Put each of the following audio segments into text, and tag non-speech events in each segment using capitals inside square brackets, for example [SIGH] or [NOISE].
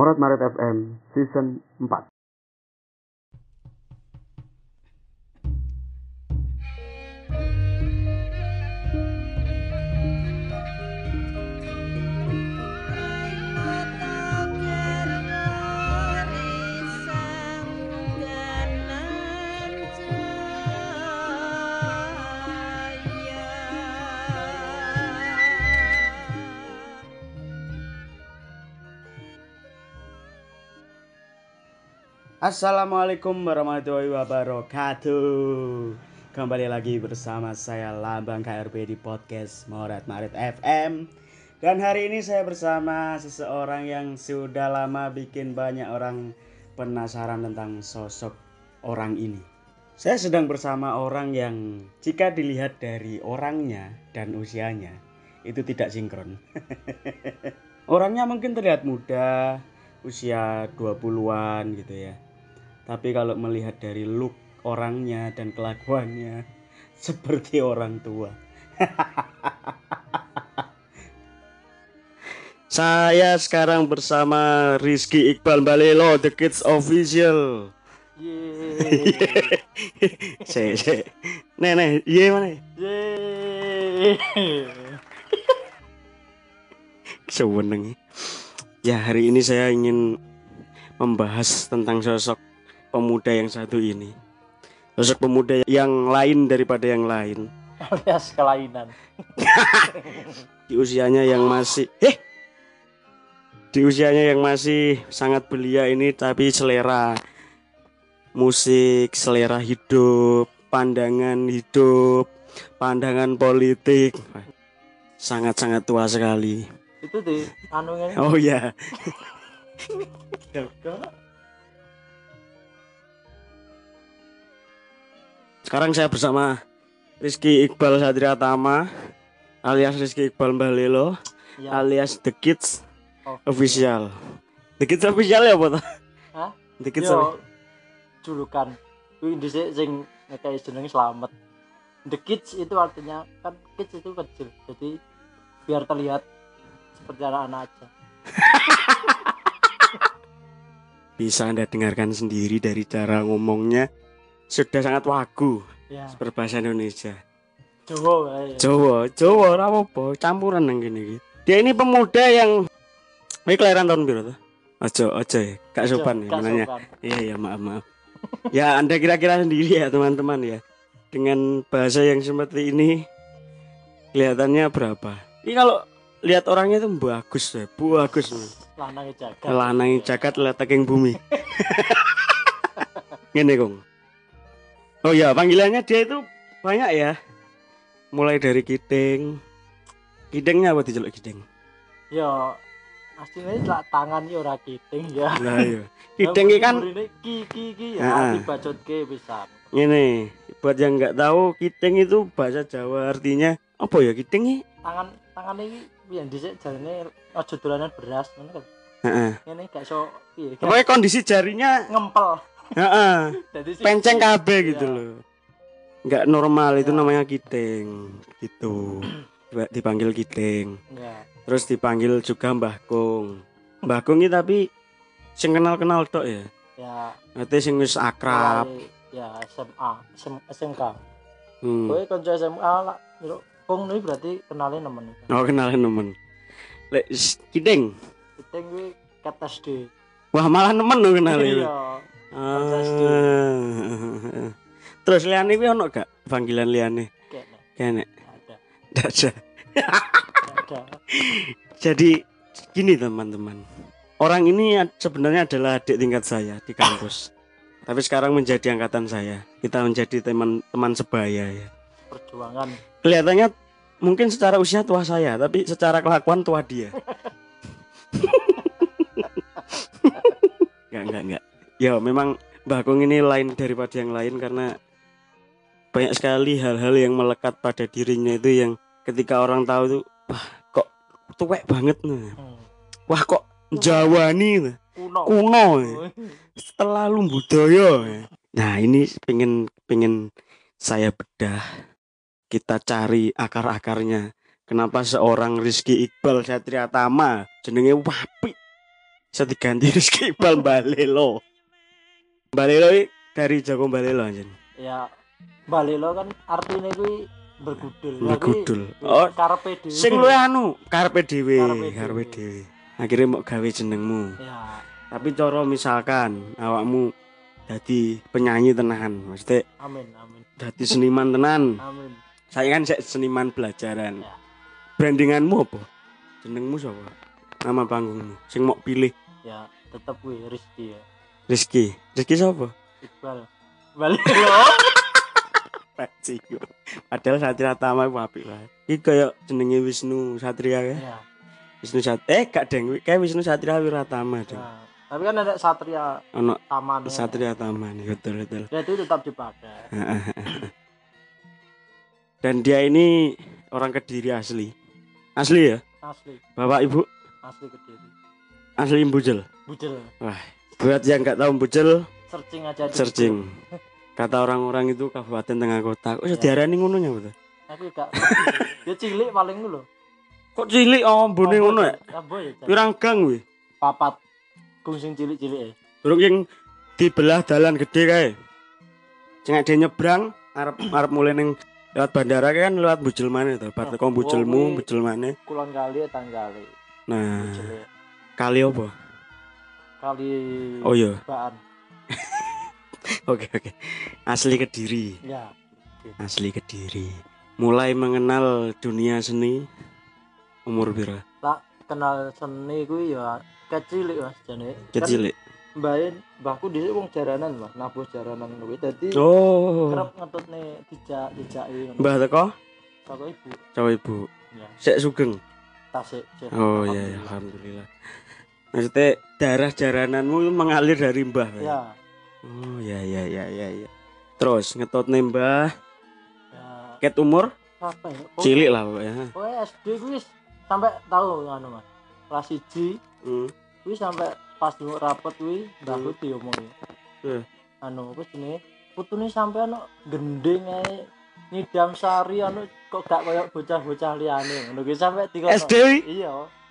Morat Maret FM Season 4 Assalamualaikum warahmatullahi wabarakatuh. Kembali lagi bersama saya Lambang KRB di podcast Morat Marit FM Dan hari ini saya bersama seseorang yang sudah lama bikin banyak orang penasaran tentang sosok orang ini. Saya sedang bersama orang yang jika dilihat dari orangnya dan usianya Itu tidak sinkron. [LAUGHS] Orangnya mungkin terlihat muda, usia 20-an gitu ya tapi kalau melihat dari look orangnya dan kelakuannya [LAUGHS] seperti orang tua. [LAUGHS] Saya sekarang bersama Rizky Iqbal Balelo, The Kids Official. Yeay. Nih, nih, iya mana? Yeay. Seweneng. Ya, hari ini saya ingin membahas tentang sosok pemuda yang satu ini. Sosok pemuda yang lain daripada yang lain. Alias kelainan. [LAUGHS] Di usianya yang masih eh di usianya yang masih sangat belia ini tapi selera musik, selera hidup, pandangan hidup, pandangan politik sangat-sangat tua sekali. Itu di anu. Oh [LAUGHS] ya, sekarang saya bersama Rizky Iqbal Satria Tama alias Rizky Iqbal Balelo Ya. alias The Kids Oh, Official. The Kids Official ya toh? Hah? The Kids Yo julukan. Kuwi dhisik sing ngekai jeneng selamat. The kids itu artinya kan kids itu kecil. Jadi biar terlihat seperti anak-anak aja. [LAUGHS] Bisa Anda dengarkan sendiri dari cara ngomongnya sudah sangat wagu Ya, berbahasa Indonesia. Jawa wae. Jawa, Jawa ora campuran nang kene iki. Dia ini pemuda yang Wih kelahiran tahun berapa tuh? Ojo, ojo ya, Kak Sopan ya menanya. sopan. Iya, iya, maaf, maaf. ya, Anda kira-kira sendiri ya, teman-teman ya. Dengan bahasa yang seperti ini kelihatannya berapa? Ini kalau lihat orangnya itu bagus ya, bagus. Lanang jaga. Lanang jagat letak bumi. [LAUGHS] Ngene, Kong. Oh ya, panggilannya dia itu banyak ya. Mulai dari kiting. Kitingnya apa dijeluk kiting? Yo aslinya lah tangan yo ora kiting ya. Lah iya. [LAUGHS] Kiting iki kan ki ki ki ya dibacotke pisan. Ini buat yang nggak tahu kiting itu bahasa Jawa artinya apa ya kiting ini? Tangan tangan iki piye dhisik jarine aja dolanan beras ngono kan. Heeh. Ngene gak iso piye. Pokoknya kondisi jarinya ngempel. Heeh, penceng kabeh Iya. gitu loh. Nggak normal itu Ya. namanya kiting gitu. Dipanggil kiting. Ya. Terus dipanggil juga Mbah Kung. Mbah Kung ini tapi sing kenal-kenal tok ya. Ya. Nanti sing wis akrab. Ya SMA, SM, SMK. Hmm. Kowe kanca SMA lah yo Kong ini berarti kenalin nemen. Oh kenalin nemen. Lek kiting. Kita kuwi kat SD. Wah malah nemen lo kenalin. Iya. Ah. Terus liane kuwi ono gak panggilan liane? Kene. Kene. Ada. Jadi gini teman-teman. Orang ini sebenarnya adalah adik tingkat saya di kampus. Tapi sekarang menjadi angkatan saya. Kita menjadi teman teman sebaya ya. Perjuangan. Kelihatannya mungkin secara usia tua saya, tapi secara kelakuan tua dia. [LAUGHS] Enggak, enggak, enggak. Ya, memang Mbak Kung ini lain daripada yang lain karena banyak sekali hal-hal yang melekat pada dirinya itu yang ketika orang tahu tuh, wah kok tuwek banget nah. Hmm. Wah kok Jawa nih, Kuno. kuno, [LAUGHS] terlalu budaya. ya. Nah ini pengen pengen saya bedah, kita cari akar-akarnya. Kenapa seorang Rizky Iqbal Satria Tama jenenge wapi Bisa diganti Rizky Iqbal Balelo. Balelo dari Joko Balelo anjen. ya balelo kan artinya kuwi bergudul Bergudul. Oh, karepe dhewe Sing luwih anu karepe dhewe, Karepe dhewe. Akhirnya mau gawe jenengmu. ya Tapi cara misalkan awakmu dadi penyanyi tenahan, maksudnya amin amin dadi seniman tenan. amin Saya kan seniman belajaran. Ya. Brandinganmu apa? Jenengmu sapa? Nama panggungmu. Sing mau pilih ya tetep kuwi Rizky ya Rizky. Rizky sapa? Iqbal balelo [LAUGHS] Paci. Padahal Satria Tama iku apik lah. Iki kaya jenenge Wisnu Satria ya. ya Wisnu Sat eh gak deng kayak Wisnu Satria Wiratama deng. ya tapi kan ada satria Ono taman Satria Tama nih betul betul. ya itu tetap dipakai [LAUGHS] Dan dia ini orang Kediri asli. Asli ya? asli Bapak Ibu asli kediri asli Bujel. bujel Buat yang nggak tahu Bujel, searching aja di searching. Kata orang-orang itu Kabupaten Tengah Kota. Oh, Ya. diarani ngono nya betul. Aku gak dia cilik paling dulu Kok cilik oh mbone ngono ya? ya? Pirang gang wih. papat kungsing cilik-cilik ya Durung yang dibelah dalan gede kae. Sing ade nyebrang arep arep mulai ning lewat bandara kan lewat Bujel mana Oh, teko Bujelmu, oh, kuwi- Bujel mana. kulon kali tang kali Nah, bujel kali apa? Kali Oh iya. [LAUGHS] Oke oke. Asli Kediri. ya Asli Kediri. Mulai mengenal dunia seni umur pira? tak kenal seni kuwi ya kecil mas jane Kecil. mbahin mbahku dhisik wong jaranan mas nabuh jaranan kuwi dadi Oh. kerep ngetutne dijak dijaki Mbah teko saka ibu cawe ibu. ya Sek sugeng. tasik. Oh iya ya, alhamdulillah. Maksudnya darah jarananmu mengalir dari mbah. ya. Oh ya ya ya ya ya. Terus ngetot mbah, ya. Ket umur? Apa ya? Pokoknya- cilik lah pokoknya. pokoknya SD kuwi wis sampai tahu anu mas. Kelas 1 Hmm. kuwi sampai pas di rapet kuwi mbahku diomongi Eh. anu apa jenenge putune sampai anu gending ae nyidam sari anu kok gak koyo bocah-bocah liyane. Ngono kuwi sampai dikono. SD iya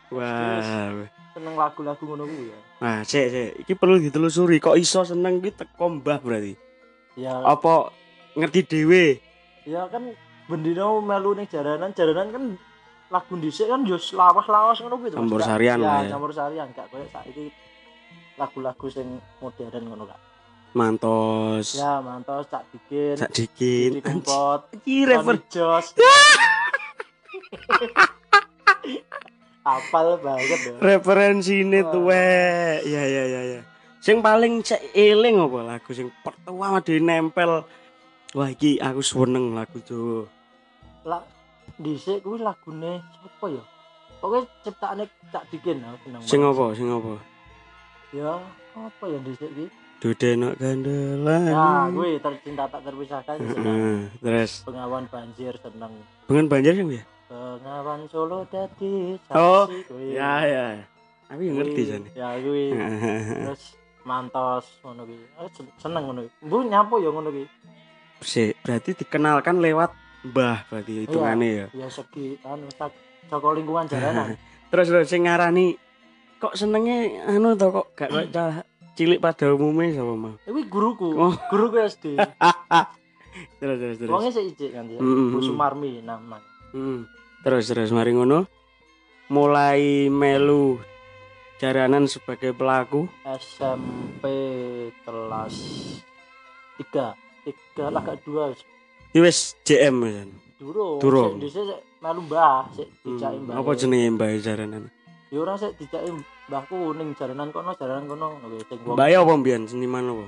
Wah. seneng lagu-lagu ngono kuwi ya Nah, cek cek, iki perlu ditelusuri kok iso seneng ki teko mbah berarti. ya Apa ngerti dhewe? ya kan bendino melu ning jaranan jaranan kan lagu dhisik kan yo lawas-lawas ngono kuwi to. Campur sarian lah ya. campur sarian gak koyo saiki lagu-lagu sing modern ngono gak Mantos. ya mantos tak bikin Sak dikit. Didi kumpot Iki refer Jos apal banget referensine Wah. tuwek. Ya ya ya ya. Sing paling cek eling apa lagu sing pertama di nempel. Wah iki aku seneng lagu Jawa. lah dhisik kuwi lagune sapa ya pokoknya ciptaane tak bikin aku seneng Sing apa? Sing apa? ya apa ya dhisik ki Dudenok gandelan. ya gue tercinta tak terpisahkan seneng Heeh, terus pengawan banjir seneng pengen banjir sing ya? Pengawan Solo dadi Oh, kuwi. Ya ya. Aku yang ngerti Kuwi, jane. ya kuwi [LAUGHS] terus mantos ngono Aku sen- seneng ngono ki bu nyapo ya ngono Sik, berarti dikenalkan lewat mbah berarti hitungane ya. ya segi anu saka lingkungan jalanan [LAUGHS] Terus terus sing ngarani kok senenge anu to kok gak kok cah cilik pada umumnya sama mah. kuwi guruku Oh. guruku SD [LAUGHS] Terus terus terus. wongnya sik ijik kan ya Mm, Bu mm, Sumarmi nama Hmm. Terus terus mari ngono mulai melu jaranan sebagai pelaku SMP kelas 3 tiga lah gak dua iki wis JM kan. durung Durung. dhisik sik melu mbah sik dijaki Hmm. mbah Apa jenenge mbah jaranan? ya ora sik dijaki mbahku ning jaranan kono jaranan kono sing Mbah ya apa mbiyen seniman apa?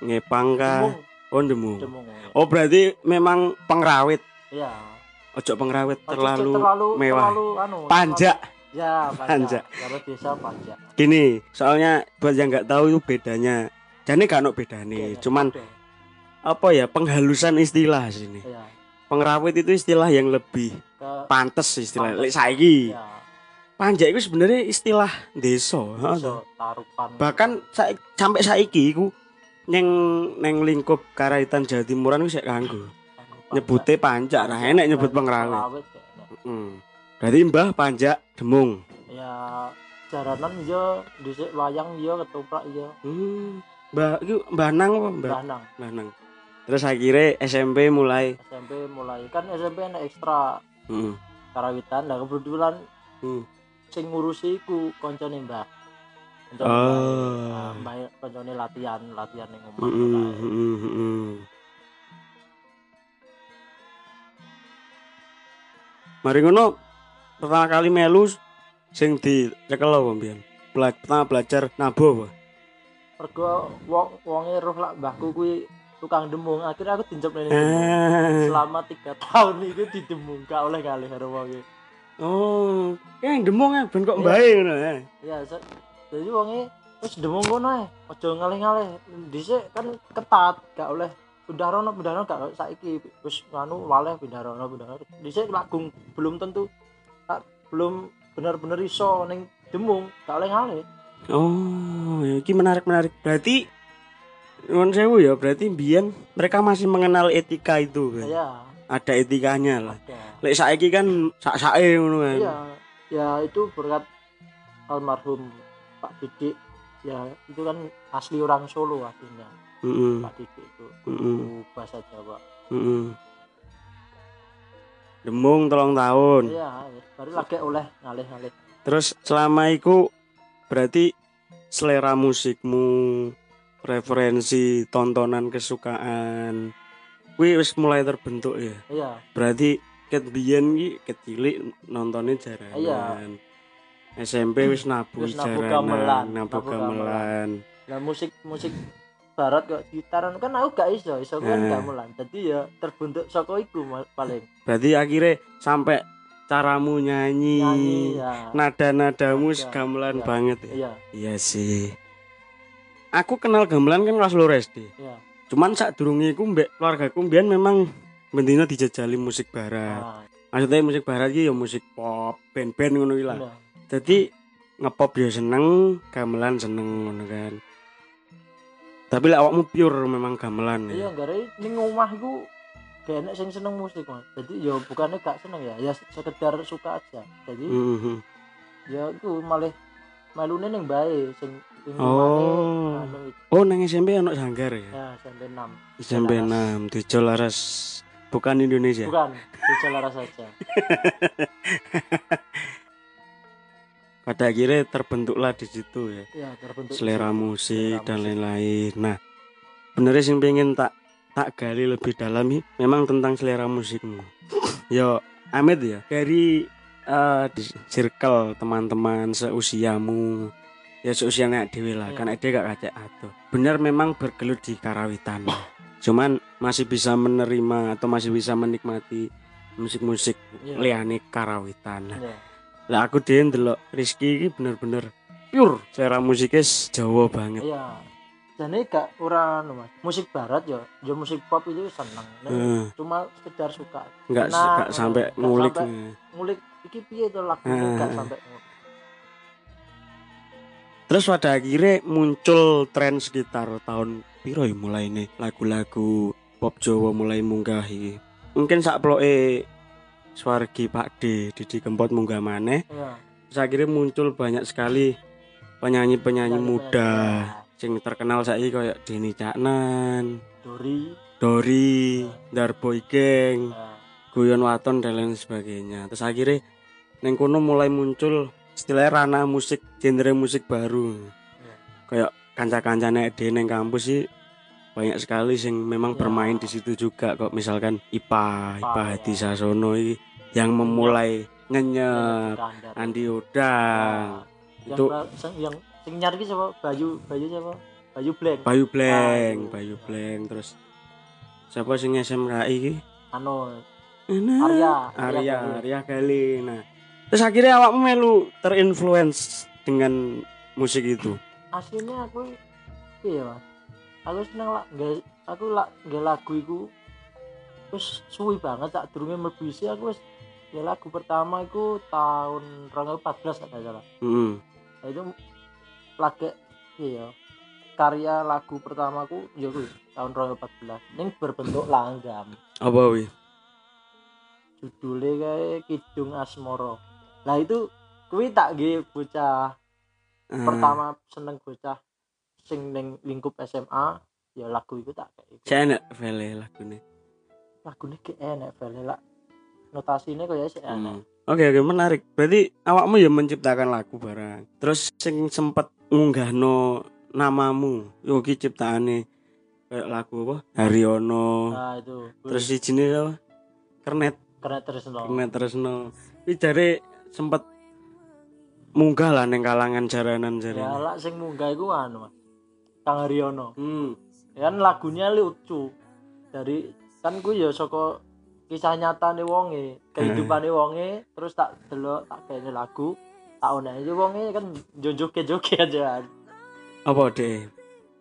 Ngepang demung Oh ndemu. demung Oh berarti memang pengrawit. iya Ojo pengrawit terlalu, terlalu mewah. terlalu anu Panjak. ya Panjak. panjak kalau desa panjak Gini, soalnya buat yang nggak tahu itu bedanya. Jane gak ono bedane, Iya, cuman apa ya penghalusan istilah sini. iya Pengrawit itu istilah yang lebih ke pantes istilah. Pantes. Saiki. ya Panjak itu sebenarnya istilah desa. iso tarupan Bahkan sa- sampai saiki iku neng neng lingkup Karaitan Jawa Timuran wis kanggo. Nyebute panjak, nah enek nyebut pengrawit. Enek. Hmm. Berarti Mbah Panjak Demung. ya jaranan yo dhisik wayang yo ketoprak yo Hmm. Mbah iku Mbah Nang apa Mbah? Nang Mbah Nang. Terus akhirnya SMP mulai. SMP mulai kan SMP enak ekstra Heeh. karawitan lah kebetulan Hmm. sing ngurusi iku koncone Mbah Koncone Oh. Mbah. Nah, Mbah koncone latihan latihan ning omah Heeh, kae. Mari ngono pertama kali melu sing dicekel apa mbiyen? Bela pertama belajar nabo apa? mergo wong wonge roh lak mbahku kuwi tukang demung akhirnya aku ning demung. Ah. selama tiga [LAUGHS] tahun itu didemung gak oleh kali karo wonge Oh, yang demong ya ben kok Iya. mbae ngono ya. ya se- jadi wonge wis demung kono ae aja ngalih-ngalih dhisik kan ketat gak oleh pindah rono pindah rono gak saiki wis nganu waleh pindah rono pindah rono dhisik lagung belum tentu tak belum bener-bener iso ning demung gak oleh ngalih Oh, ya, ini menarik menarik. Berarti Nuwun sewu ya, berarti mbiyen mereka masih mengenal etika itu kan. ya Ada etikanya lah. ada Lek saiki kan sak-sake ngono kan. iya ya itu berkat almarhum Pak Didik ya itu kan asli orang Solo aslinya Heeh. Pak Didik itu guru bahasa Jawa Heeh. Demung tolong tahun. iya baru lagi oleh ngalih-ngalih Terus selama itu berarti selera musikmu, referensi, tontonan kesukaan, kuwi wis mulai terbentuk ya. iya Berarti ket biyen ki kecilik nontonnya jaranan. Iya. SMP wis nabu Wis nabu jaranan, gamelan, nabu nabu gamelan. nah musik musik barat kok gitaran kan aku gak iso iso kan Eh. gamelan jadi ya terbentuk saka iku paling Berarti akhirnya sampai caramu nyanyi, nyanyi ya nada-nadamu Nada, gamelan iya. banget ya. iya Iya sih. Aku kenal gamelan kan kelas loro SD. iya Cuman saat durungi ku mbek keluargaku mbiyen memang bendina dijajali musik barat. nah, Maksudnya musik barat iki ya musik pop, band-band ngono lah. iya. Jadi ngepop ya seneng, gamelan seneng ngono kan. Tapi lek awakmu pure memang gamelan iya ya. gara ning omah iku gak enak sing seneng musik mas jadi ya bukannya gak seneng ya ya sekedar suka aja jadi Mhm. ya itu malah malune ning bae sing Oh. anu, Oh nang SMP ono sanggar ya. ya sampai 6 SMP 6 di Jolaras bukan Indonesia. bukan di Jalara saja [LAUGHS] Pada akhirnya terbentuklah di situ ya. ya terbentuk selera musik Selera dan lain-lain. Nah, benernya sing pengen tak tak gali lebih dalam nih, memang tentang selera musikmu. [COUGHS] Yo, Amit ya, dari eh, di circle teman-teman seusiamu, ya seusianya dewi lah, Iya. kan ade gak kacek atau. Benar memang bergelut di karawitan. [COUGHS] Cuman masih bisa menerima atau masih bisa menikmati musik-musik Iya. liane karawitan. Iya. Lah aku dhewe ndelok Rizky iki bener-bener pure selera musiknya Jawa banget. iya jadi gak ora anu, mas musik barat ya ya musik pop itu seneng Nek Heeh. cuma sekedar suka Enggak Nah, enggak sampai nggak ngulik. sampai- nih. ngulik iki piye to lagu Ah. gak sampai ngulik. Terus pada akhirnya muncul tren sekitar tahun piro ya mulai nih lagu-lagu pop Jawa mulai munggahi. Mungkin sak ploke Swargi Pak D, Didi Kempot munggah maneh. iya. Terus akhirnya muncul banyak sekali penyanyi-penyanyi muda sing terkenal saiki kayak Denny Caknan, Dori. Dori, Darboy Gang, ya. guyon waton dan lain sebagainya. Terus akhirnya neng kono mulai muncul istilah ranah musik genre musik baru. Kayak kanca-kancane di neng kampus sih banyak sekali sing memang Ya. bermain di situ juga kok misalkan Ipa Ipa Ipa, Hadi. Sasono yang memulai nyenyep Iskandar. Andi Udang yang itu yang sing nyar ki siapa Bayu Bayu siapa Bayu Blank Bayu Bleng Aduh. Bayu Bleng terus siapa sing SMKI iki anu Nah, Arya Arya. Arya Gali. Nah, terus akhirnya awakmu melu terinfluence dengan musik itu. aslinya aku iya mas aku seneng lah nggak aku lah nggak lagu iku. Wis suwi banget tak durunge mlebu aku wis ya lagu pertama iku tahun 2014 gak salah. Heeh. Nah, itu lagi iya. Karya lagu pertamaku ya tahun 2014 ning berbentuk langgam. Apa wi? judulnya kayak Kidung Asmoro lah itu kuwi tak nggih bocah Ah. pertama seneng bocah sing ning lingkup SMA ya lagu iku tak kayak Saya enak vele lagune. lagune ki enak vele lah notasine kaya sih enak Hmm. Oke oke menarik. Berarti awakmu ya menciptakan lagu barang. Terus sing sempet ngunggahno namamu, yo ki ciptaane kayak lagu apa? Haryono. nah itu Terus di sini apa? Kernet, keren terus no kernet Tresno. Iki jare sempet munggah lah neng kalangan jaranan ya jarane. lah sing munggah iku anu Mas Kang Haryono Hmm. Ya kan lagunya lucu dari kan ku ya saka kisah nyata nih wonge kehidupan wonge terus tak delok tak kayaknya lagu tak ono aja wonge kan jojoke joget aja Apa deh?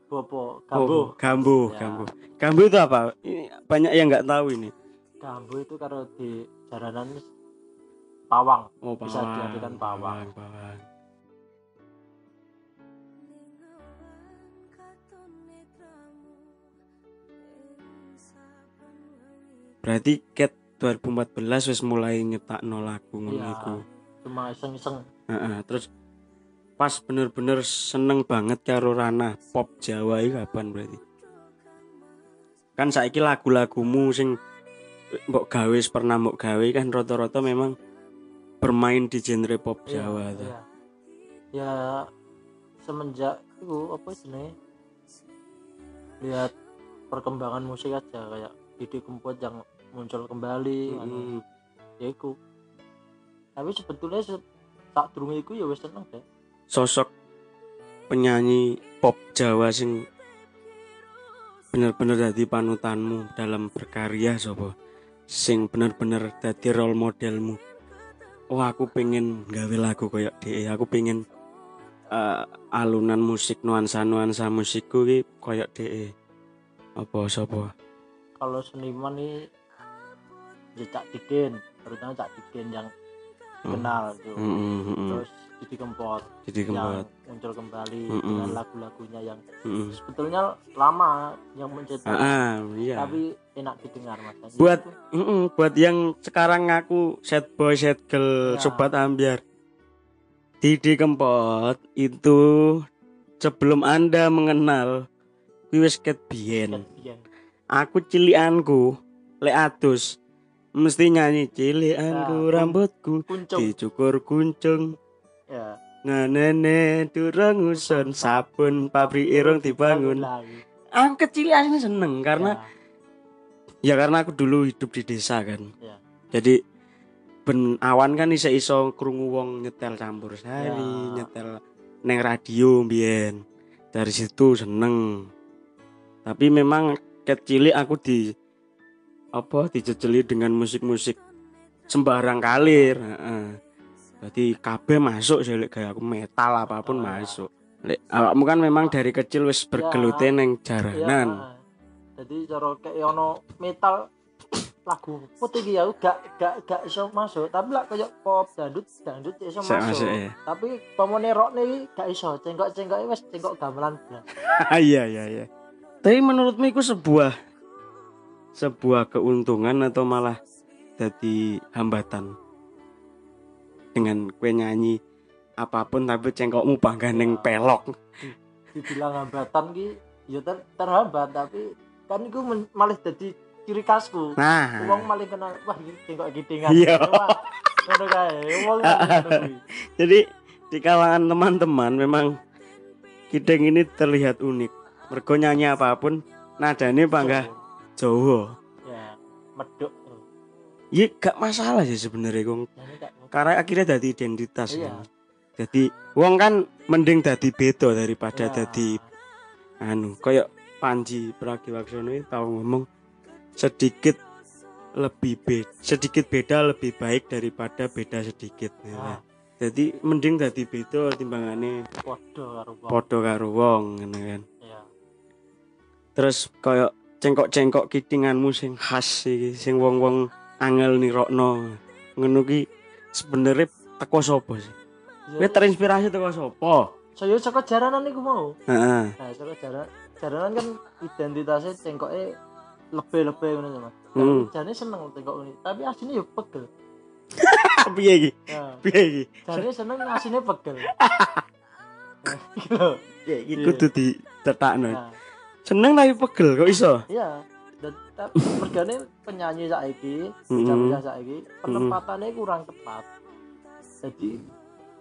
bopo gambo Oh, gambo, Ya. gambo. Gambo itu apa? Ini banyak yang nggak tahu ini. gambo itu karo di jaranan pawang Oh, Bisa diartikan pawang. pawang. Berarti ket 2014 wis mulai nyetakno lagu ngono Iya. iku. cuma iseng-iseng Heeh, terus pas bener-bener seneng banget karo ranah pop Jawa iki kapan berarti? Kan saiki lagu-lagumu sing mbok gawe pernah mbok gawe kan rata-rata memang bermain di genre pop Iya, Jawa tuh. iya. ya semenjak itu apa sih lihat perkembangan musik aja kayak Didi Kempot yang muncul kembali anu, Mm. ya iku tapi sebetulnya se tak durung iku ya wis seneng deh Sosok penyanyi pop Jawa sing bener-bener dadi panutanmu dalam berkarya sapa? Sing bener-bener dadi role modelmu. Oh aku pengen gawe lagu koyo DE, aku pengen eh, alunan musik nuansa-nuansa musikku ki koyo DE. Apa sapa? kalau seniman nih ya Cak Didin terutama Cak Didin yang dikenal tuh Heeh, heeh. terus Didi Kempot Jadi yang kembali. muncul kembali Mm-mm. dengan lagu-lagunya yang Heeh. sebetulnya lama yang mencetak Ah, iya. tapi enak didengar mas Buat- itu. Mm-mm, buat yang sekarang ngaku set boy set girl Ya. sobat ambiar Didi Kempot itu sebelum anda mengenal wis ket Biyen. aku cilianku lek adus mesti nyanyi cilianku Nah, rambutku kuncung. dicukur kuncung. Ya. Nganene durung usun sabun pabrik irung dibangun. aku kecil asli seneng karena ya. Karena aku dulu hidup di desa kan. Ya. jadi ben awan kan iso iso krungu wong nyetel campur sari Ya. nyetel neng radio mbiyen. Dari situ seneng. Tapi memang kecil aku di apa dijejeli dengan musik-musik sembarang kalir heeh. Jadi kabeh masuk sih lek kayak aku metal apa pun Ah. masuk. Lek awakmu kan memang dari kecil wis bergelute neng ya jaranan. jadi cara kayak ono metal [COUGHS] lagu putih iki ya gak gak gak iso masuk tapi lah kayak pop dangdut dangdut ya iso masuk masuk ya. tapi pemone rock nih gak iso cengkok cengkok wes cengkok gamelan blas. [LAUGHS] Iya iya iya. Tapi menurutmu itu sebuah sebuah keuntungan atau malah jadi hambatan? Dengan kue nyanyi apa pun tapi cengkokmu bangga neng pelok. dibilang hambatan ki ya ter terhambat tapi kan itu malah jadi ciri khasku. Nah, Wong malah kenal wah iki cengkok gitingan Iya. Ngono kae. [LAUGHS] Jadi di kalangan teman-teman memang Kideng ini terlihat unik. Mergo nyanyi apa pun nadanya bangga Jawa. ya medok Iya gak masalah sih sebenarnya Kong. Gak- Karena akhirnya jadi identitas. Iya. kan. Jadi wong kan mending dadi beda daripada Ya. dadi anu kayak Panji Pragiwaksono itu tahu ngomong sedikit lebih beda sedikit beda lebih baik daripada beda sedikit ya. Ah, Jadi mending dadi beda timbangane podo karo wong. padha karo wong ngono kan. Ya. Terus kayak cengkok-cengkok kitinganmu sing khas iki sing wong-wong angel nirokno. Ngono ki sebenarnya teko sapa sih? Kowe terinspirasi teko sapa? Saya saka jaranan iku mau. Heeh. Nah, saka jaran jaranan kan identitasnya cengkoknya lebih-lebih ngono Mas. Hmm. Jane seneng cengkok ini, tapi aslinya ya pegel. [LAUGHS] Piye iki? Nah, Piye iki? jane seneng aslinya pegel. [LAUGHS] Iki lho. Ya iki Iya. kudu ditetakno. Nah, Seneng tapi pegel kok iso. iya. Dan mergane [LAUGHS] penyanyi saiki, bocah-bocah saiki penempatannya kurang tepat. Jadi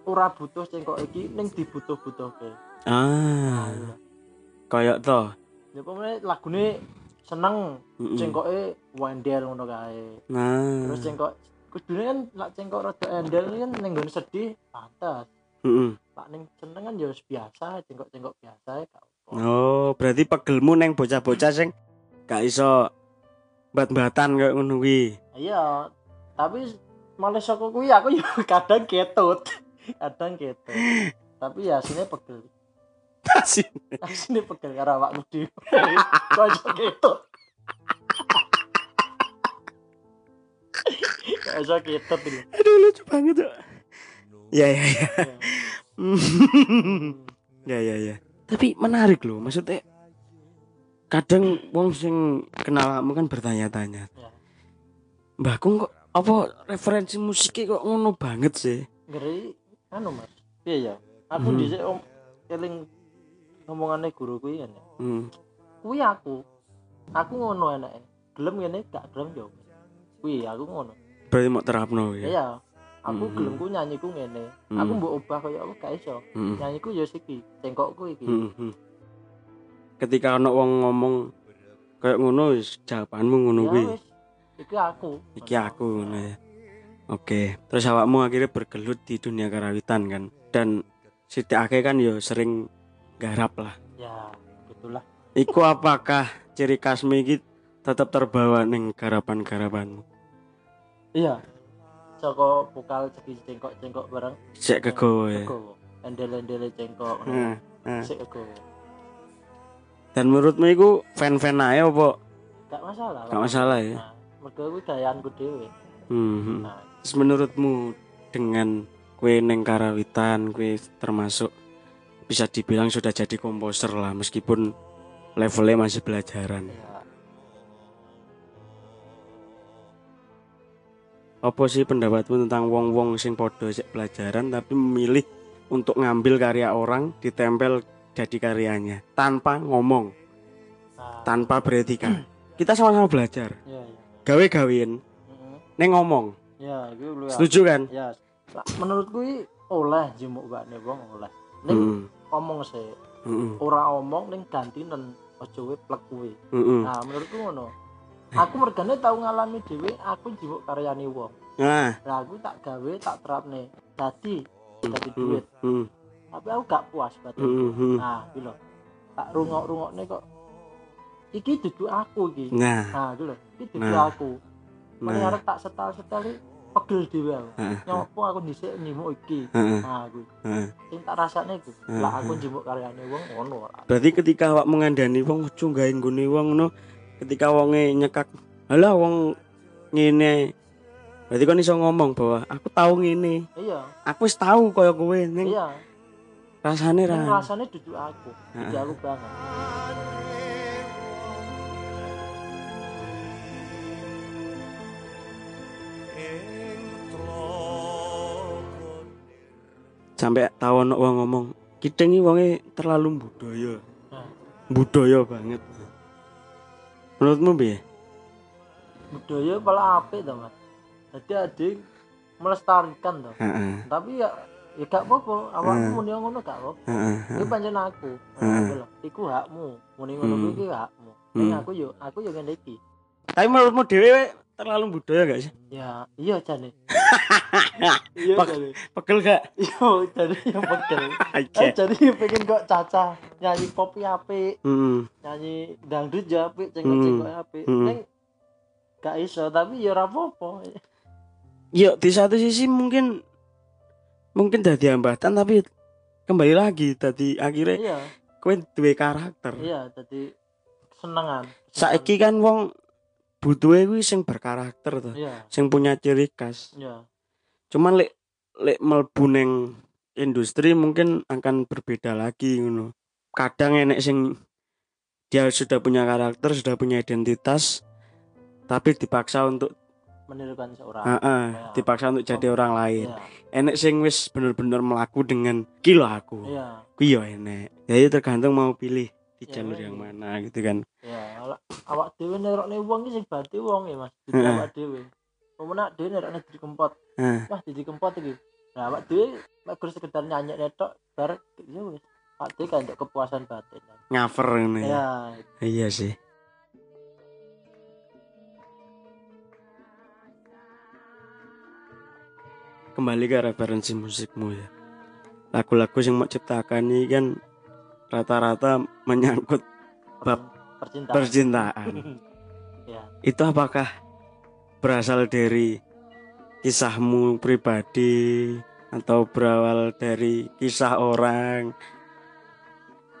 ora butuh cengkok iki ning dibutuh-butuhke. Ah, Nah, kayak to. ya pokoknya lagune seneng Mm-mm. cengkoke wendel ngono kae. Nah. Terus cengkok kudune kan lak cengkok rada endel kan ning sedih pantes. Mm-mm. Lak ning seneng kan ya biasa, cengkok-cengkok biasa gak apa. Oh, berarti pegelmu neng bocah-bocah sing gak iso bat-batan kayak ngono kuwi. Iya, tapi malah saka kuwi aku ya [LAUGHS] kadang ketut. Kadang ketut. Tapi ya aslinya pegel. Asin. [LAUGHS] Aslinya pegel karo awakku dhewe. [LAUGHS] Kok iso ketut. Kok iso ketut iki. Aduh lucu banget tuh. Ya ya ya. ya ya ya. Tapi menarik loh, maksudnya kadang wong sing kenal kamu kan bertanya-tanya. Ya. Mbah Kung kok apa referensi musiknya kok ngono banget sih? Ngeri anu Mas. Iya ya. Aku Hmm. dhisik om eling ngomongane guru kuwi kan. ya. Hmm. Kuwi aku. Aku ngono enake. Gelem ngene gak gelem yo. Kuwi aku ngono. Berarti mau terapno ya. Iya. Aku Mhm. gelemku nyanyiku ngene. Mhm. Aku mbok ubah kaya apa gak iso. Hmm. Nyanyiku ya siki, cengkokku iki. Hmm, hmm. Ketika ana wong ngomong kayak ngono jawabanmu ngono Ya kuwi. wis. Iki aku. Iki aku ngono ya. Oke, terus awakmu akhirnya bergelut di dunia karawitan kan. Dan sithik akeh kan ya sering garap lah. Ya, gitulah. Iku apakah ciri khasmu iki tetap terbawa ning garapan-garapanmu? Iya. Saka vokal segi cengkok-cengkok bareng. Sik kegowo ya. Kegowo. Endel-endele cengkok. Nah, nah. Sik kegowo. Dan menurutmu iku fan-fan ae apa? Gak masalah. Gak masalah ya. Nah, mergo kuwi gayaanku dhewe. Hmm. hmm. Nah, Terus menurutmu dengan kue neng karawitan kue termasuk bisa dibilang sudah jadi komposer lah meskipun levelnya masih belajaran. ya. Apa sih pendapatmu tentang wong-wong sing podo sik pelajaran tapi memilih untuk ngambil karya orang ditempel jadi karyanya tanpa ngomong, Nah, tanpa beretika. Kita sama-sama belajar. iya iya. Gawe-gawein Heeh. neng ngomong. Ya, iku lho ya. Setuju kan? Ya, menurutku iki oleh jemuk bakne wong oleh. Ning Heeh. omong sih, ora omong ning gantinen aja wae plek kuwi. Heeh. Nah, menurutku ngono. Aku mergane tau ngalami dhewe aku jemuk karyane wong. Nah, Lah aku tak gawe, tak terapne. Dadi dadi heeh. duit. Heeh. Tapi aku gak puas batin. Heeh. Nah, iki lho. Tak rungok-rungokne kok iki dudu aku iki. Nah, Nah, iki lho, iki dudu Nah. aku. Mari nah. arep tak setel-setel pegel dhewe aku. Heeh. Nyopo aku dhisik nyimuk iki. Heeh. Nah, aku Heeh. tak rasane iku. Hmm. Lah aku njemuk karyane wong ngono. Berarti ketika awak mengandani wong ojo gawe nggone wong ngono, ketika wonge nyekak, "Halah wong ngene." Berarti kon iso ngomong bahwa aku tahu ngene. Iya, Aku wis tahu kaya kowe ning iya. rasane ra. rasane dudu aku. Heeh. aku banget. Sampai tahu ono wong ngomong, "Kideng iki wonge terlalu budaya." Budaya banget. Menurutmu piye? Budaya pala apik to, Mas. Jadi adik melestarikan to. Heeh. Tapi ya ya gak apa-apa, awakmu Hmm. muni ngono gak apa. Heeh. Iku pancen aku. Nah, iku hakmu. Muni ngono Hmm. iki hakmu. Hmm. aku yo aku yo ngene iki. Tapi menurutmu dhewe terlalu budaya gak sih? Ya, iya jane. [LAUGHS] Iya jane. Pegel gak? Iya, jane yo pegel. [LAUGHS] Eh, jadi pengen kok caca nyanyi pop ya apik, Heeh. nyanyi dangdut ya apik, cengkok-cengkok ya apik. Hmm. Ning gak iso, tapi ya ora apa-apa. Ya di satu sisi mungkin mungkin jadi hambatan tapi kembali lagi tadi akhirnya Iya, kowe duwe karakter. iya, jadi senengan. Saiki kan wong butuhe kuwi sing berkarakter to, Iya, sing punya ciri khas. iya. Cuman lek lek mlebu ning industri mungkin akan berbeda lagi ngono. Kadang enek sing dia sudah punya karakter, sudah punya identitas tapi dipaksa untuk menirukan seorang Heeh, Ya. dipaksa untuk jadi orang lain. iya Enek sing wis bener-bener melaku dengan kilo aku. iya Kuwi yo enek. Jadi tergantung mau pilih di Ya, jalur iya. yang mana gitu kan. iya awak- awak dhewe nerokne wong iki sing bati wong ya Mas Heeh. awak dhewe pemenak dhewe nerokne didi kempot Heeh. wah didi kempot iki nah awak dhewe mek gur sekedar nyanyi netok bar ya wis awak kan untuk kepuasan batin Ngaver ngene. ya Iya sih. Kembali ke referensi musikmu ya. Lagu-lagu yang mau ciptakan ini kan rata-rata menyangkut Bab percintaan percintaan. [LAUGHS] ya Itu apakah berasal dari kisahmu pribadi atau berawal dari kisah orang?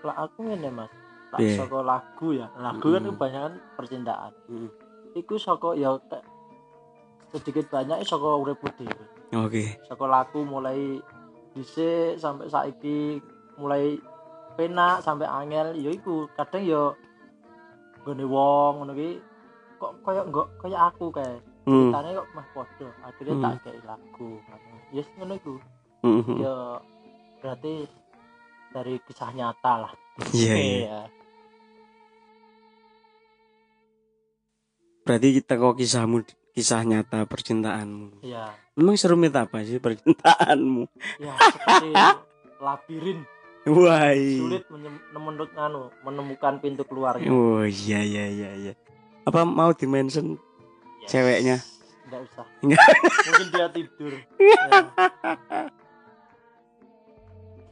lah aku ngene Mas tak Piye? saka lagu ya lagu kan Mm. kebanyakan percintaan Mm. iku saka ya sedikit banyak saka uripku dhewe Oke. saka lagu mulai dhisik sampai saiki mulai penak sampai angel ya iku kadang ya gone wong ngono ki kok koyo enggak koyo aku kayak Hmm. kok mah podo akhirnya Hmm. tak kayak lagu yes ngono iku Mhm. ya berarti dari kisah nyata lah Iya, [LAUGHS] iya. Berarti kita kok kisahmu kisah nyata percintaanmu. iya Memang serumit apa sih percintaanmu? ya seperti labirin [LAUGHS] Wah. iya. sulit menemukan anu, menemukan pintu keluarnya Oh iya iya iya iya. Apa mau dimention Yes. ceweknya? Nggak usah [LAUGHS] mungkin dia tidur ya. [LAUGHS]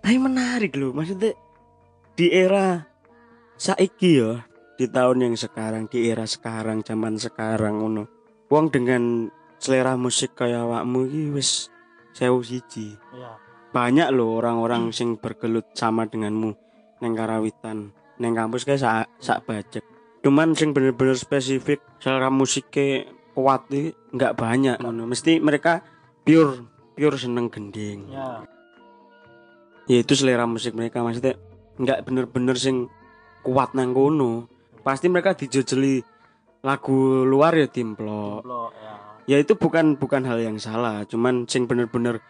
Tapi menarik loh, maksudnya di era saiki ya, di tahun yang sekarang, di era sekarang, zaman sekarang ngono. Wong dengan selera musik kayak awakmu iki wis sewu siji. ya Banyak loh orang-orang sing bergelut sama denganmu neng karawitan, neng kampus kayak sak sak bajek. Cuman sing bener-bener spesifik selera musiknya kuat nggak banyak ngono. Mesti mereka pure pure seneng gending. ya ya itu selera musik mereka maksudnya nggak bener-bener sing kuat nang kono pasti mereka dijejeli lagu luar ya timplok Jomblo, ya ya itu bukan bukan hal yang salah cuman sing bener-bener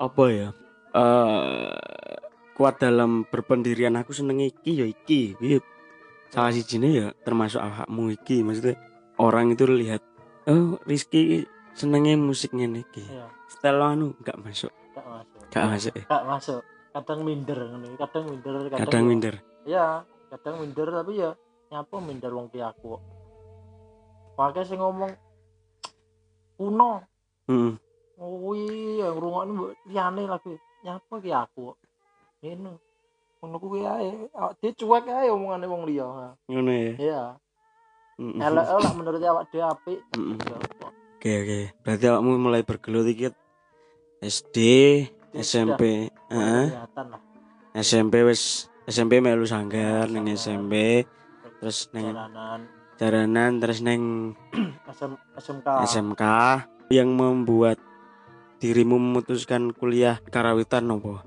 apa ya? Eh kuat dalam berpendirian aku seneng iki ya iki. Iya. salah si ya termasuk awakmu iki. Maksudnya orang itu lihat oh Rizky senengnya musiknya iki. Ya style anu nggak masuk. Gak masuk. Nggak masuk ya? Masuk. Kadang minder kadang minder kadang, kadang ya- minder? Ya kadang minder tapi ya nyapa minder wong aku pakai sing ngomong kuno. Hmm. Kuwi yang rungokne mbok liyane lagi. Nyapa ki aku? Ngene. Ngono kuwi ae. Dhewe cuek ae omongane wong liya. Ngono ya? Iya. Elek lah menurut awak dhewe apik. Oke oke. Berarti awakmu mulai bergelut iki SD, SMP, Heeh. SMP wis SMP melu sanggar ning SMP, terus neng jalanan. jaranan, terus neng [CLEARS THROAT] SM, SMK SMK yang membuat dirimu memutuskan kuliah karawitan nopo?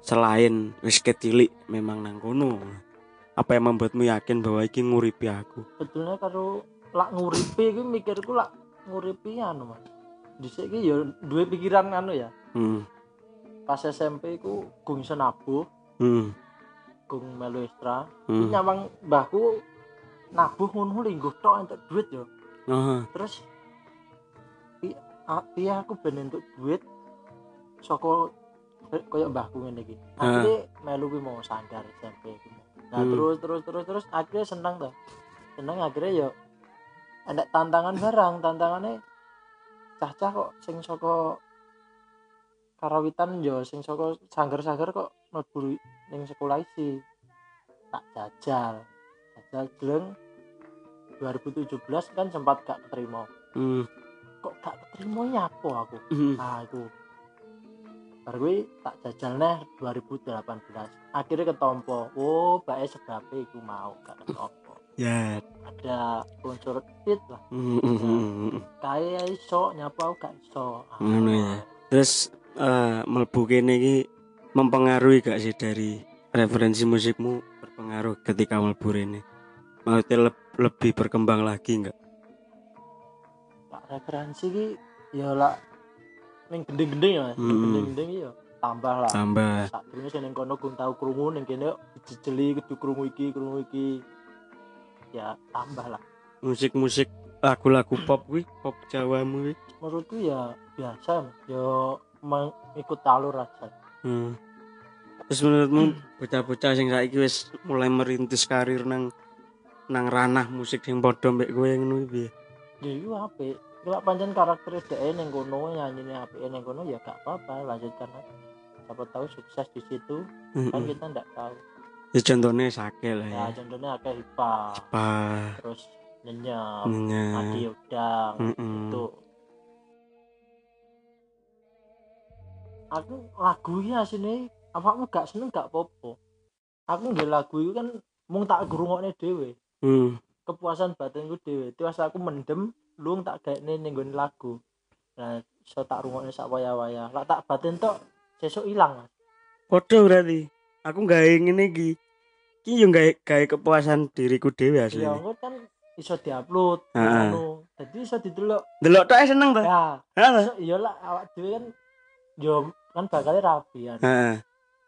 Selain wis kecilik memang nang kono. Apa yang membuatmu yakin bahwa iki nguripi aku? sebetulnya karo lak nguripi iki mikirku lak nguripi anu mas dhisik iki ya duwe pikiran anu ya Hmm. pas SMP ku gung senabuh Hmm. gung melu ekstra Hmm. nyawang mbahku nabuh ngono lingguh tok duit yo Oh. terus pi- a- piye aku ben entuk duit saka koyo mbahku ngene iki. Akhirnya melu kuwi mau sanggar SMP ku nah Hmm. terus terus terus terus akhirnya seneng tuh seneng akhirnya yo ada tantangan barang tantangannya cah-cah kok sing saka karawitan yo sing saka sanggar-sanggar kok mlebu ning sekolah isi tak jajal. Jajal geleng 2017 kan sempat gak keterima. Hmm. Kok gak keterima nyapo aku Hmm. nah itu baru gue tak jajal nih 2018 akhirnya ketompo oh bae sebabnya aku mau gak ketompo [LAUGHS] Ya. ada unsur tit lah Hmm, hmm, kayak iso nyapo aku gak iso Ah, Ngono ya. Terus eh mlebu kene iki mempengaruhi gak sih dari referensi musikmu berpengaruh ketika mlebu rene? Maksudnya leb- lebih berkembang lagi enggak? Referensi ki ya lah ning gending-gending ya Mm-mm. gending-gending ya tambah lah. Tambah. Sak durunge sing ning kono gung tau krungu ning kene dijejeli kudu krungu iki krungu iki. Ya tambah lah. Musik-musik lagu-lagu pop kuwi pop Jawamu kuwi. Menurutku ya biasa ya mengikut alur aja. Hmm. terus menurutmu bocah-bocah sing saiki wis mulai merintis karir nang nang ranah musik sing padha mbek kowe ngono kuwi piye? Ya itu apik kalau pancen karakter dhek ning kono nyanyine apik ning kono ya gak apa-apa lanjutkan aja siapa tahu sukses di situ kan Heeh. kita ndak tahu. Ya contohnya sake lah ya. Ya contohnya akeh hipa apa terus nyenyap nya Adi Udang Heeh. itu. Aku lagu ya sini awakmu gak seneng gak popo aku nggak lagu itu kan mung tak gurungokne dhewe. Hmm. kepuasan batinku dhewe. Terus aku mendem lu tak gaekne ning nggone lagu nah iso tak rungokne sak waya-waya lak tak batin tok sesuk ilang Mas. Podo berarti. Aku gawe ngene iki. Ki yo gawe gawe kepuasan diriku dhewe asli. ya engko kan iso diupload ngono dadi iso didelok Delok tok seneng ta? ya iso iya lah awak dhewe kan yo kan bakal rapi kan Heeh.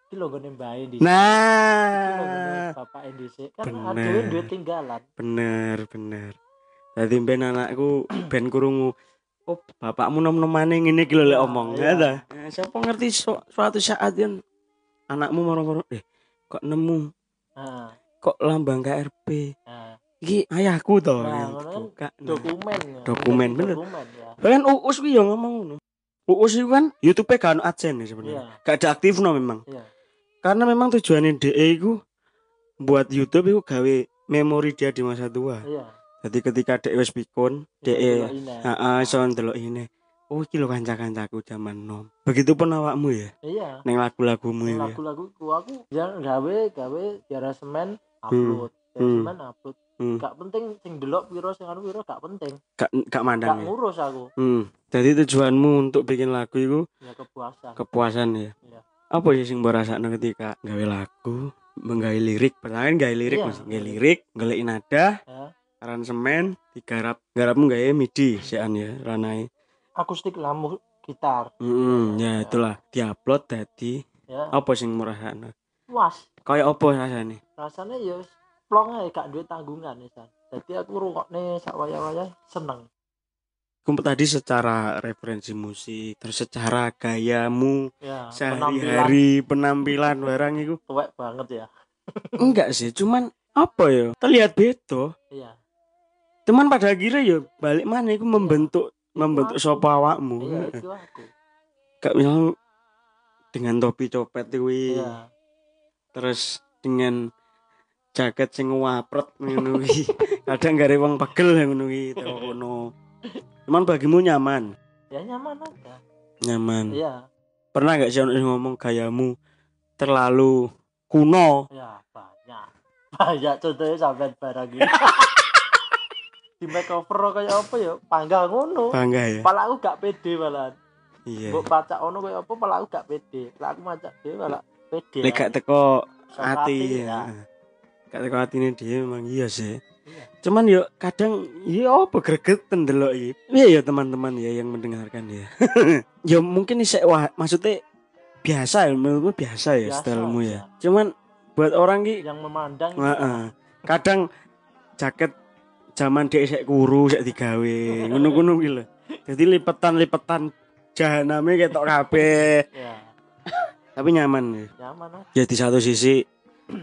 iki lho gone mbae di Nah, bapak dhisik kan dhewe duwe tinggalan bener bener. Dadi ben anakku ben kurungu Oh, bapakmu nom-nomane ngene iki lho lek omong. iya. Ya ta? Nah, siapa ngerti su- suatu saat kan anakmu moro-moro eh kok nemu nah, kok lambang KRP. nah Iki ayahku to. Nah, gitu. ngono kan Buka. Nah. dokumen ya. Dokumen, bener. dokumen ya Bahkan Uus kuwi yo ngomong ngono. Uus itu kan YouTube-e kan ono adsense sebenarnya. iya Gak ada aktif no memang. iya Karena memang tujuannya DE itu buat YouTube itu gawe memori dia di masa tua. iya Jadi ketika DE wis pikun, Iso DE delok ini. heeh iso ndelok ini. Oh, iki lho kanca-kancaku zaman nom. Begitupun awakmu ya, iya neng lagu-lagumu ya. lagu-lagu ku aku ya gawe gawe biara semen upload biara Hmm. semen upload Hmm. gak penting sing delok piro sing anu piro gak penting Gak gak gak mandang ya. ngurus aku Hmm. Jadi tujuanmu untuk bikin lagu itu ya kepuasan kepuasan ya. Iya. Apa sih sing mbok rasakno ketika gawe lagu, menggawe lirik, pertama kan gawe lirik Iya. Mas. Gawe lirik, golek nada, ya aransemen, digarap. Garapmu gawe MIDI sian ya, ranai. akustik lamu gitar Hmm, Ya. ya itulah diupload dadi ya apa sing murahane? puas Kayak apa rasane? rasanya ya plong ae gak duwe tanggungan ya jadi aku rungokne sak waya-waya seneng Kumpul tadi secara referensi musik, terus secara gayamu ya penampilan sehari-hari penampilan barang itu tuwek banget ya enggak sih, cuman apa ya? Terlihat beda. iya Cuman pada akhirnya ya balik mana itu membentuk membentuk sapa awakmu. iya itu aku Gak misal dengan topi copet kuwi, iya terus dengan jaket sing wapret ngono kuwi. [LAUGHS] Kadang gare wong pegel ngono kuwi kono. Cuman bagimu nyaman, ya nyaman aja nyaman. iya Pernah gak sih ngomong gayamu terlalu kuno? ya banyak banyak contohnya sampai barang gitu [LAUGHS] di makeover kayak apa ya panggal ngono Bangga ya? malah aku gak pede malah Iya. mbok baca ono kayak apa malah aku gak pede lah aku maca dhewe malah pede Lek gak teko Sok hati ya. ya. Gak teko hatine dia memang iya sih. Iya. Cuman yo kadang ya apa gregeten delok iki. Iya ya teman-teman ya yang mendengarkan ya. [LAUGHS] ya mungkin isek wah maksudnya biasa ya menurutmu biasa ya stylemu ya. Cuman buat orang ki yang memandang heeh. Kadang jaket zaman dia isek kuru isek digawe ngono-ngono ki lho. Jadi lipetan-lipetan jahaname ketok kabeh. ya Tapi nyaman ya. nyaman aja Ya di satu sisi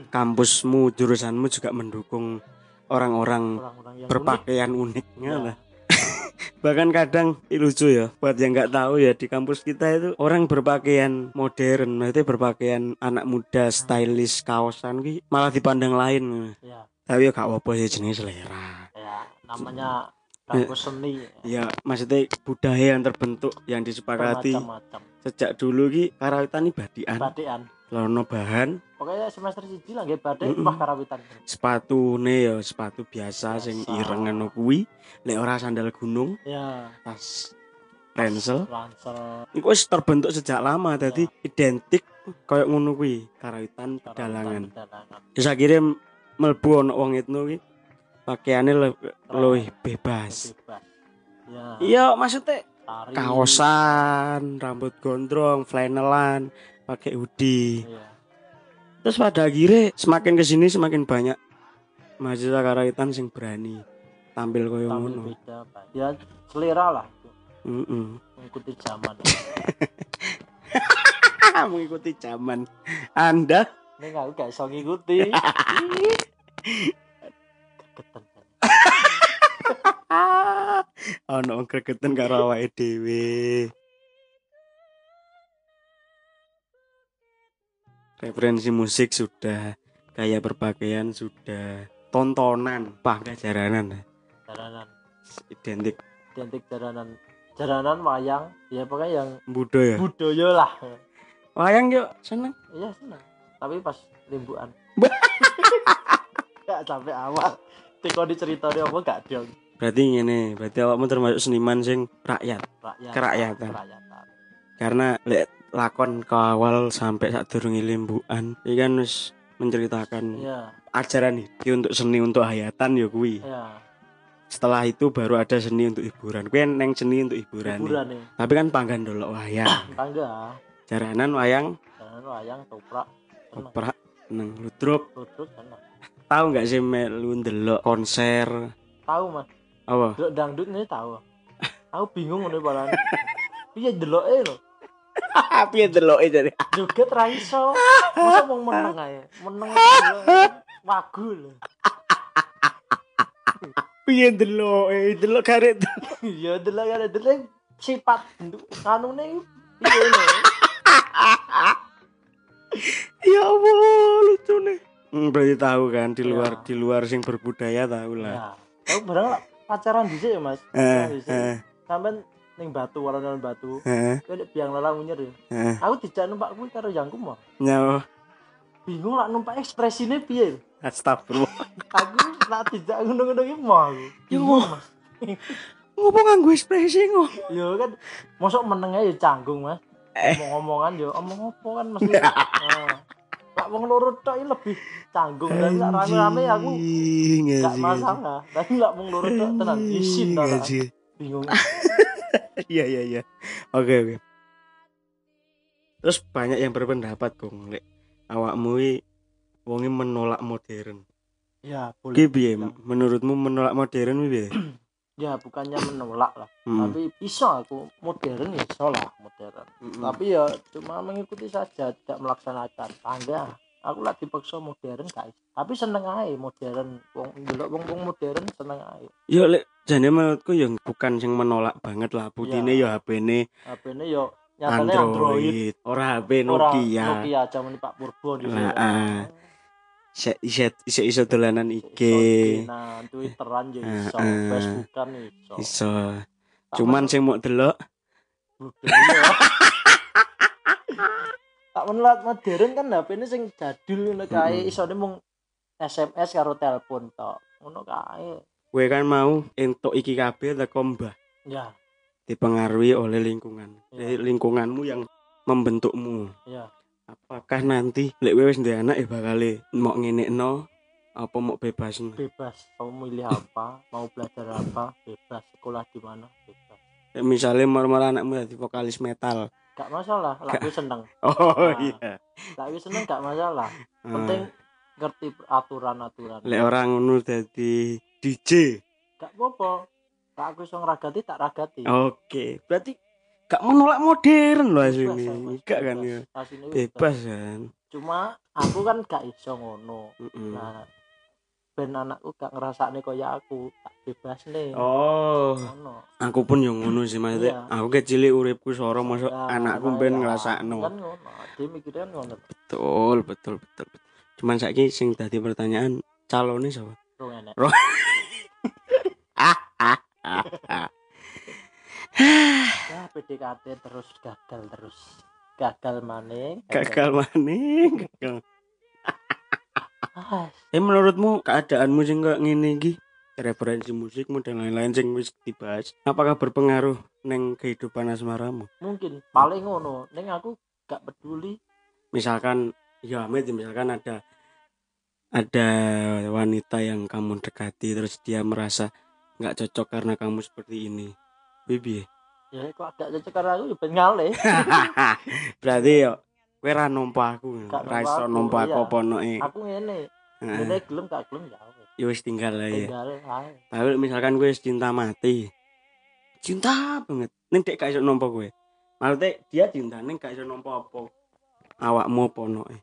kampusmu jurusanmu juga mendukung orang-orang berpakaian unik unik. ya Ya. lah. [LAUGHS] Bahkan kadang lucu ya buat yang nggak tahu ya di kampus kita itu orang berpakaian modern, maksudnya berpakaian anak muda, stylish, kaosan malah dipandang lain. ya Tapi ya gak apa-apa sih jenis selera. Ya namanya kampus seni Ya. Maksudnya budaya yang terbentuk yang disepakati. Sejak dulu ki karawitan ibadian, batian lono bahan, pokoknya semester siji lah nggih badhe Mm-mm. wah karawitan. Sepatu ya sepatu biasa sing Biasa. ireng ngono kuwi. Lek ora sandal gunung ya tas ransel ransel. Iku wis terbentuk sejak lama dadi identik koyo ngono kuwi karawitan pedalangan. wis akhire mlebu ana wong etno kuwi pakaiane le- luwih bebas. Bebas ya. Iya maksudnya tari. kaosan rambut gondrong flanelan pakai hoodie. Iya. Terus pada akhirnya semakin ke sini semakin banyak mahasiswa karawitan sing berani tampil koyo ngono. beda Pak. ya selera lah itu. Heeh. mengikuti zaman. [LAUGHS] Mengikuti zaman. Anda? Ini aku gak bisa ngikuti [LAUGHS] kegeten [LAUGHS] ono gregetan karo awake dhewe. Referensi musik sudah gaya berpakaian sudah tontonan pangkat jaranan. Jaranan. Identik. Identik jaranan. Jaranan wayang ya pokoknya yang budaya. budaya lah. Wayang yuk seneng. Iya senang tapi pas limbuan [LAUGHS] gak sampai awal tiko diceritani apa gak dong berarti ini berarti awakmu termasuk seniman sing rakyat. Rakyat Kerakyatan. kerakyatan. Karena lek lakon ke awal sampai saat durungi limbuan iki kan wis menceritakan iya. ajaran iki untuk seni untuk hayatan ya kuwi. Iya. Setelah itu baru ada seni untuk hiburan. Kuwi neng seni untuk hiburan nih. hiburan nih tapi kan panggan dolok wayang. [COUGHS] Tangga jaranan wayang. Jaranan wayang toprak. Opera neng ludruk. Ludruk seneng tahu nggak sih melu ndelok konser? Tahu mas. Apa? Delok dangdut nih tahu. Aku bingung nih palan. Iya delok eh lo piye ndelok [LAUGHS] jadi joget ra iso. Masa mau meneng ae? Meneng delok wagu lho. Piye ndelok eh ndelok. Karet iya delok kan delok sifat kanune piye lho? [LAUGHS] Ya Allah lucu nih hmm, berarti tahu kan di luar Ya. di luar sing berbudaya tahu lah. Ya aku barang pacaran dhisik ya mas. Eh Pacaran dhisik. eh. Sampean ning batu alon-alon batu. Eh. Nek biang lalang munyer ya. Eh. Aku dijak numpak kuwi karo jangku mah nyawa. Bingung lah numpak ekspresine piye? Astagfirullah. Aku nak dijak ngono-ngono ki mah aku. Ya mas. Ngopo nganggo ekspresi ngo ya kan mosok meneng ae ya canggung mas. Eh. ngomong-ngomongan ya omong apa kan mesti. Nah, [LAUGHS] lak wong loro tok lebih canggung. Dan lak rame-rame aku gak masalah. Tapi lak wong loro tok tenan isin ta bingung. [LAUGHS] Iya iya iya. Oke oke. Terus banyak yang berpendapat kong lek awakmu i wongi menolak modern. Ya boleh menurutmu menolak modern piye [CLEARS THROAT] ya bukannya menolak lah. Hmm. tapi bisa aku modern ya iso lah modern. Mm-mm. tapi ya cuma mengikuti saja tidak melaksanakan. Tangga aku lah dipaksa modern guys. Tapi seneng aja modern. Wong delok wong wong modern seneng aja yo lek jane menurutku yang bukan sing menolak banget lah. Putine yo HP-ne HP ini yo Android, Android. ora HP Ora Nokia. Nokia zaman Pak Purbo di Lah, ah. Iso iso dolanan IG nah Twitteran ya Ah, iso. Facebookan ya iso. Iso. Cuman sing mau delok. Budaya. tak menelat modern kan HP ini sing jadul ngono kae. Isone mung SMS karo telepon tok. Ngono kae. Kowe kan mau entuk iki kabeh teko mbah? Ya. Dipengaruhi oleh lingkungan. Ya. Jadi lingkunganmu yang membentukmu. ya Apakah nanti lek wis duwe anak ya bakal mau ngenekno? Apa mau bebas bebas. Mau milih apa? Mau belajar apa? Bebas. Sekolah di mana? Bebas. Misalnya mar-mar anakmu jadi vokalis metal. Gak masalah. Lah gue seneng. [LAUGHS] Oh Ah. iya. Lah gue seneng gak masalah. Penting ngerti aturan-aturan. Lek orang ngono dadi DJ gak apa-apa. Tak aku iso ngragati tak ragati. Oke. Berarti gak menolak modern loh Bebas, aslinya Mas, gak kan ya? Bebas kan? Cuma aku kan gak iso ngono. Nah ben anakku gak ngerasakne kaya aku tak bebas nih oh. Ngono. Aku pun yang ngono sih maksudnya Iya. aku kecil uripku soro masuk Nah, anakku ben ya, ngrasakno. kan ngono. Dia mikirnya ngono. Betul betul betul betul. cuman saiki sing tadi pertanyaan calonnya siapa? Rong enek [LAUGHS] ya PDKT terus gagal terus. Gagal maning gagal maning. gagal. Ah, eh menurutmu keadaanmu sing kok ngene iki? Referensi musikmu dan lain-lain sing wis dibahas apakah berpengaruh neng kehidupan asmaramu? Mungkin. Paling ngono. Ning aku gak peduli. Misalkan ya Amit misalkan ada ada wanita yang kamu dekati terus dia merasa nggak cocok karena kamu seperti ini Bibi. ya kok agak cocok karo aku ya ben ngalih [LAUGHS] Berarti yo kowe ra nampa aku. Ra iso aku, nampa iya. aku ponoke. aku ngene ngene gelem gak gelem ya wis Ya wis tinggal ya. tinggal ae Tapi misalkan gue cinta mati. Cinta banget. Ning dek gak iso nampa kowe. Maksudnya dia cinta ning gak iso nampa apa. Awakmu ponoke.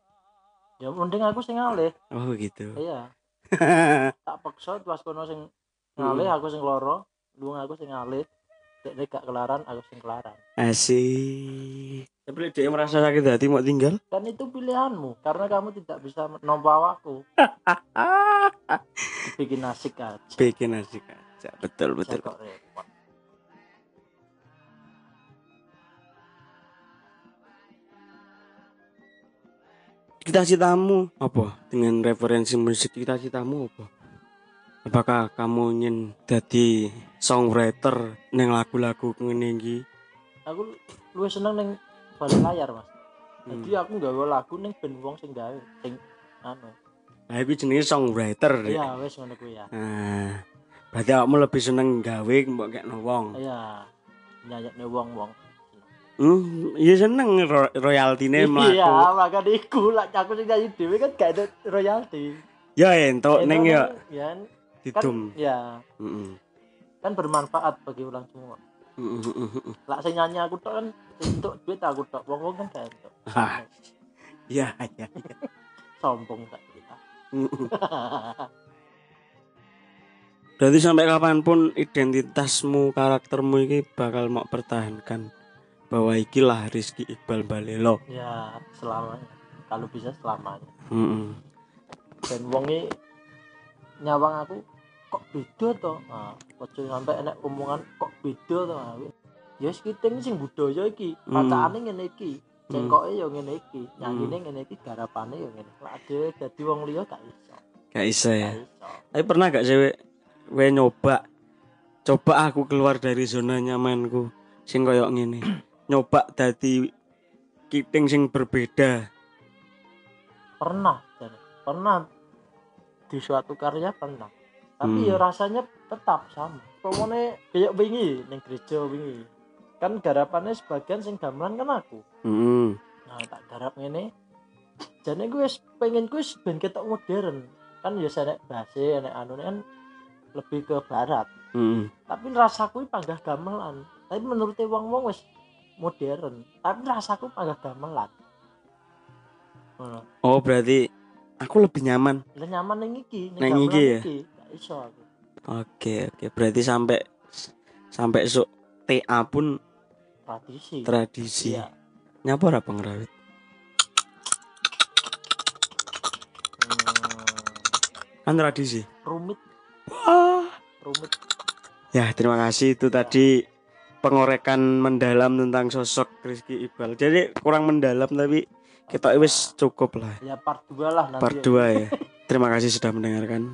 ya mending aku sing ngalih Oh gitu. iya [LAUGHS] tak paksa pas kono sing ngalih aku sing loro luwung aku sing ngalih Dek gak kelaran, aku sing kelaran. Asik. Tapi dia merasa sakit hati mau tinggal. Kan itu pilihanmu, karena kamu tidak bisa nompa aku. [LAUGHS] Bikin asik aja. Bikin asik aja. Betul betul. Saya kok repot. Cita-citamu apa? Dengan referensi musik cita-citamu apa? Apakah kamu ingin jadi songwriter neng lagu-lagu ngene iki? Aku lu seneng neng balik layar mas. Hmm. Jadi aku nggawe lagu neng ben wong sing gawe, sing anu. Lah iki jenenge songwriter. Iya, wes ngono kuwi ya. Nah, berarti awakmu lebih seneng gawe mbok kekno wong. Iya. Nyayakne wong-wong. Hmm, iya seneng ro royaltine mlaku. Iya, makanya iku lah aku sing nyanyi dhewe kan gak royalti. Ya entuk ning ya ya kan didum. ya Heeh. kan bermanfaat bagi ulang semua. Lah sing nyanyi aku tok kan untuk duit aku tok. Wong-wong kan gak entuk. Hah. Iya, iya. Sombong tak kita. Berarti sampai kapan pun identitasmu, karaktermu ini bakal mau pertahankan bahwa ikilah Rizky Iqbal Balelo. ya, selamanya. Kalau bisa selamanya. Heeh. Dan wonge nyawang aku kok beda to. Nah, ojo sampai enek omongan kok beda to. Nah, Ya wis kiting sing budaya iki, Hmm. pacakane ngene iki. Cengkoke ya ngene iki, nyanyine ngene iki, garapane ya ngene. Lah ade dadi wong liya gak iso. Gak bisa ya. Iso. Tapi pernah gak cewek we nyoba coba aku keluar dari zona nyamanku sing koyo ngene. [CLEARS THROAT] nyoba dadi kiting sing berbeda. Pernah, pernah di suatu karya pernah. Tapi Hmm. ya rasanya tetap sama. Pemone kayak wingi ning gereja wingi. Kan garapannya sebagian sing gamelan kan aku. Heeh. Nah, tak garap ngene. Jane gue pengen gue ben ketok modern. Kan ya enek base, enek anu kan lebih ke barat. Heeh. Tapi rasaku panggah gamelan. Tapi menurut wong-wong wis modern. Tapi rasaku panggah gamelan. Oh, berarti aku lebih nyaman. Lah nyaman ning iki, gamelan iki ya? iki. Iso aku. Oke, oke. Berarti sampai sampai esok TA pun Tradisi. tradisi. Iya. Nyapa ora pengrawit? Hmm, Kan tradisi. rumit, Wah. rumit. Ya, terima kasih itu tadi pengorekan mendalam tentang sosok Rizky Iqbal. Jadi kurang mendalam tapi kita wis cukup lah. Ya part 2 lah nanti. Part 2 ya. [LAUGHS] Terima kasih sudah mendengarkan.